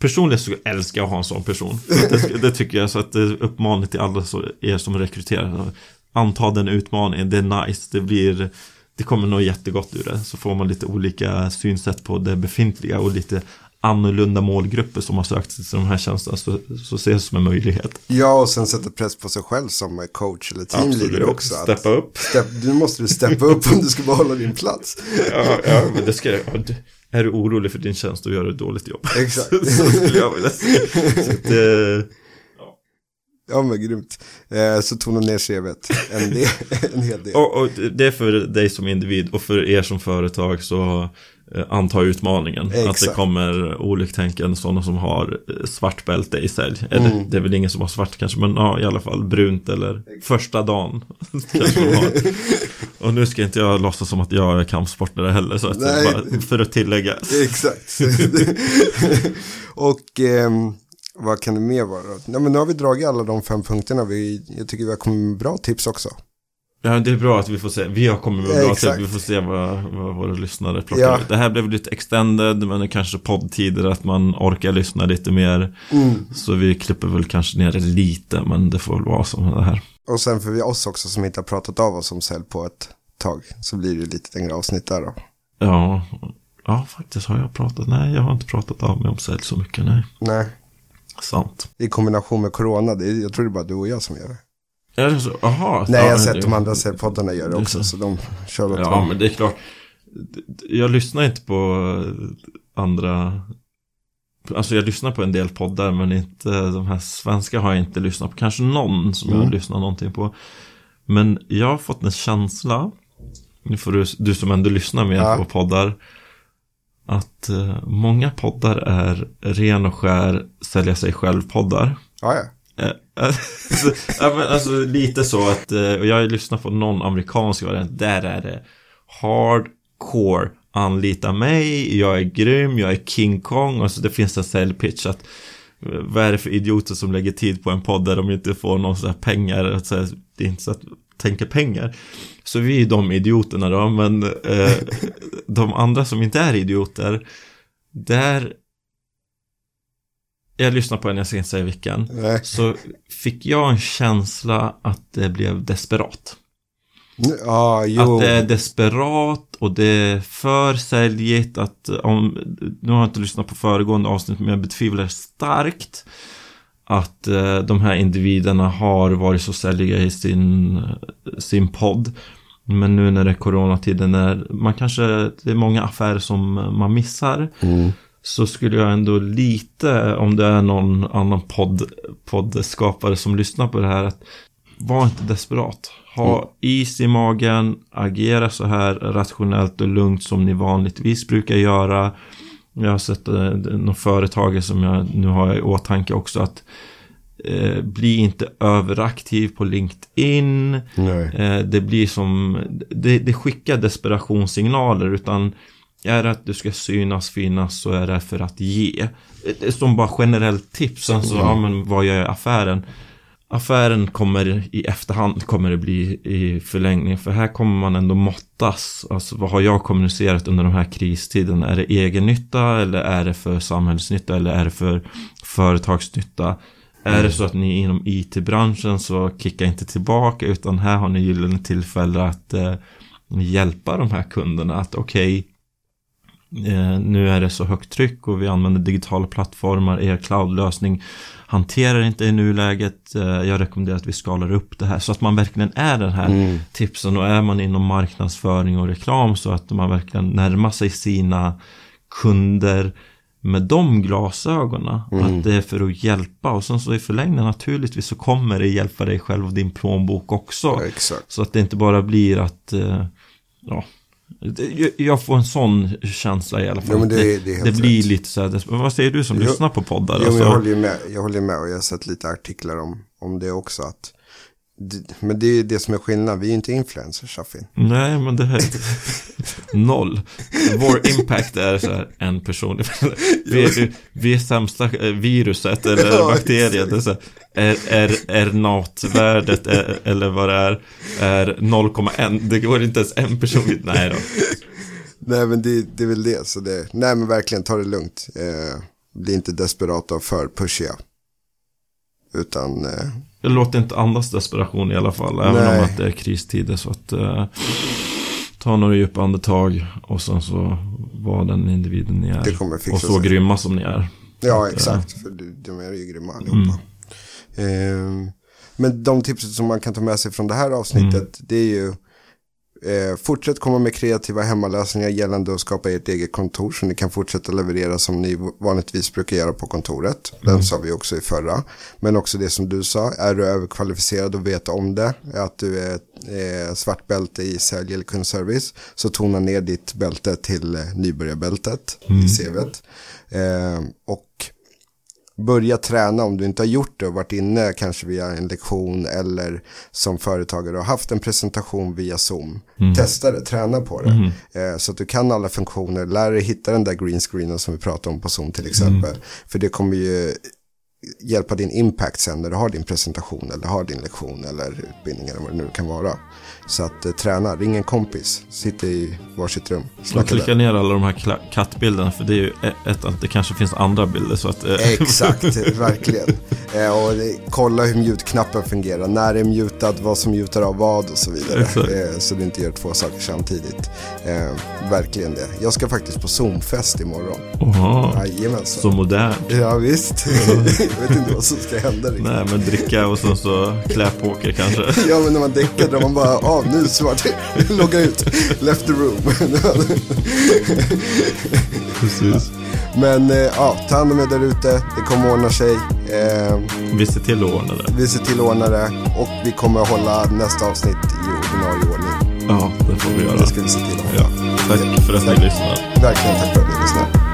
Personligen så älskar jag att ha en sån person. Det, det, tycker jag, så att det är uppmaning till alla er som rekryterar. Anta den utmaningen, det är nice, det blir Det kommer nog jättegott ur det. Så får man lite olika synsätt på det befintliga och lite annorlunda målgrupper som har sökt sig till de här tjänsterna så, så ses det som en möjlighet. Ja, och sen sätta press på sig själv som coach eller teamleader också. Steppa upp. Step, nu måste du steppa upp om du ska behålla din plats. ja, ja, men det ska jag. Är du orolig för din tjänst och gör ett dåligt jobb? (laughs) Exakt. så skulle jag vilja säga. Så ja. ja men grymt. Eh, så tona ner CVt en, del, (laughs) en hel del. Och, och, det är för dig som individ och för er som företag så eh, anta utmaningen. Exakt. Att det kommer oliktänkande sådana som har eh, svart bälte i sälj. Eller mm. det är väl ingen som har svart kanske, men ja, i alla fall brunt eller första dagen. (laughs) Och nu ska inte jag låtsas som att jag är kampsportare heller, så att bara, för att tillägga. Exakt. (laughs) och eh, vad kan det mer vara? Ja, men nu har vi dragit alla de fem punkterna. Vi, jag tycker vi har kommit med bra tips också. Ja, det är bra att vi får se. Vi har kommit med bra tips. Vi får se vad, vad våra lyssnare plockar ja. ut. Det här blev lite extended, men kanske poddtider att man orkar lyssna lite mer. Mm. Så vi klipper väl kanske ner det lite, men det får väl vara som det här. Och sen för vi oss också som inte har pratat av oss om sälj på ett tag. Så blir det lite längre avsnitt där då. Ja, ja faktiskt har jag pratat. Nej, jag har inte pratat av mig om sälj så mycket. Nej. Nej. Sant. I kombination med corona. Det är, jag tror det är bara du och jag som gör det. Är det så? Aha. Nej, jag har sett de andra poddarna göra det också. Så. så de kör åt Ja, men det är klart. Jag lyssnar inte på andra Alltså jag lyssnar på en del poddar men inte de här svenska har jag inte lyssnat på. Kanske någon som mm. jag lyssnar någonting på. Men jag har fått en känsla. Nu får du, du som ändå lyssnar mer ja. på poddar. Att uh, många poddar är ren och skär sälja sig själv poddar. Ja, ja. Alltså, alltså, lite så att, eh, och jag lyssnat på någon amerikansk variant. Där är det hardcore anlita mig, jag är grym, jag är King Kong. Alltså det finns en säljpitch att eh, vad är det för idioter som lägger tid på en podd där de inte får någon sån här pengar? Alltså, det är inte så att tänka pengar. Så vi är de idioterna då, men eh, de andra som inte är idioter, där jag lyssnade på en, jag ska inte säga vilken, Nej. så fick jag en känsla att det blev desperat. Ja, jo. Att det är desperat och det är för säljigt att om, nu har jag inte lyssnat på föregående avsnitt men jag betvivlar starkt att eh, de här individerna har varit så säljiga i sin, sin podd. Men nu när det är coronatiden, när man kanske, det är många affärer som man missar. Mm. Så skulle jag ändå lite, om det är någon annan podd, poddskapare som lyssnar på det här, att var inte desperat. Ha is i magen, agera så här rationellt och lugnt som ni vanligtvis brukar göra. Jag har sett eh, några företag som jag nu har i åtanke också att eh, bli inte överaktiv på LinkedIn. Eh, det blir som, det, det skickar desperationssignaler utan är det att du ska synas, finnas så är det för att ge. Som bara generellt tips. Sen så, ja men vad gör affären? Affären kommer i efterhand kommer det bli i förlängning. För här kommer man ändå måttas. Alltså vad har jag kommunicerat under de här kristiden? Är det egen nytta eller är det för samhällsnytta eller är det för företagsnytta? Är det så att ni är inom IT-branschen så kicka inte tillbaka utan här har ni gyllene tillfälle att eh, hjälpa de här kunderna att okej eh, nu är det så högt tryck och vi använder digitala plattformar, er cloudlösning hanterar inte i nuläget. Eh, jag rekommenderar att vi skalar upp det här så att man verkligen är den här Mm. tipsen och är man inom marknadsföring och reklam så att man verkligen närmar sig sina kunder med de glasögonen. Mm. Att det är för att hjälpa och sen så i förlängningen naturligtvis så kommer det hjälpa dig själv och din plånbok också. Ja. Så att det inte bara blir att, eh, ja, jag får en sån känsla i alla fall. Men det är- det är helt blir lite så här, det- vad säger du som Jo, lyssnar på poddar? Men Alltså, jag håller med. Jag håller med och jag har sett lite artiklar om, om det också. Att, det, men det är ju det som är skillnaden. Vi är ju inte influencers, Shafin. Nej, men det här (laughs) Noll Vår impact är så här en person (laughs) Vi är, vi är sämsta eh, viruset eller (laughs) Ja, bakterien det är, så här, är, är, är natvärdet är, eller vad det är Är 0,1 Det går inte ens en person Nej då Nej, men det, det är väl det. Så det nej, men verkligen ta det lugnt. Eh, bli inte desperata och för pushiga. Utan, eh, Jag låter inte andas desperation i alla fall Även Nej. om att det är kristider så att eh, Ta några djupa andetag Och sen så Var den individen ni det är kommer fixa Och så sig. grymma som ni är Ja, Att, eh, exakt. För de- är ju grymma allihopa. Eh, men de tipsen som man kan ta med sig från det här avsnittet, det är ju eh, fortsätt komma med kreativa hemmalösningar gällande att skapa ert eget kontor så ni kan fortsätta leverera som ni vanligtvis brukar göra på kontoret. Den sa vi också i förra. Men också det som du sa, är du överkvalificerad och vet om det, att du är eh, svart bälte i sälj eller kundservice, så tona ner ditt bälte till eh, nybörjarbältet i CVt. Eh, och börja träna om du inte har gjort det och varit inne kanske via en lektion eller som företagare och haft en presentation via Zoom. Testa det, träna på det. Eh, så att du kan alla funktioner, lär dig hitta den där green screenen som vi pratade om på Zoom till exempel. För det kommer ju hjälpa din impact sen när du har din presentation eller har din lektion eller utbildning eller vad det nu kan vara. Så att eh, träna, ring en kompis, sitt i varsitt rum, Och snacka klicka där. ner alla de här kattbilderna för det är ju ett att det kanske finns andra bilder så att... eh, Exakt, (laughs) verkligen. Eh, och det, kolla hur mute-knappen fungerar, när är mutad, vad som mutar av vad och så vidare. Eh, så du inte gör två saker samtidigt. Eh, verkligen det. Jag ska faktiskt på Zoom-fest imorgon. Jajamensan. så modern. Ja visst. (laughs) (laughs) jag vet inte vad som ska hända riktigt. Nej men dricka och sen så kläpoker kanske. Ja men när man däckar drar man bara av nu svart, (laughs) logga ut, left the room. (laughs) Precis. men eh, ja, ta hand om er där ute, det kommer ordna sig. Eh, Vi ser till att ordna det. Vi ser till att ordna det och vi kommer hålla nästa avsnitt i ordinarie ordning. Ja, det får vi göra. Det ska vi se till att Ja, hålla. tack för att ni lyssnar. Verkligen tack för att ni lyssnar.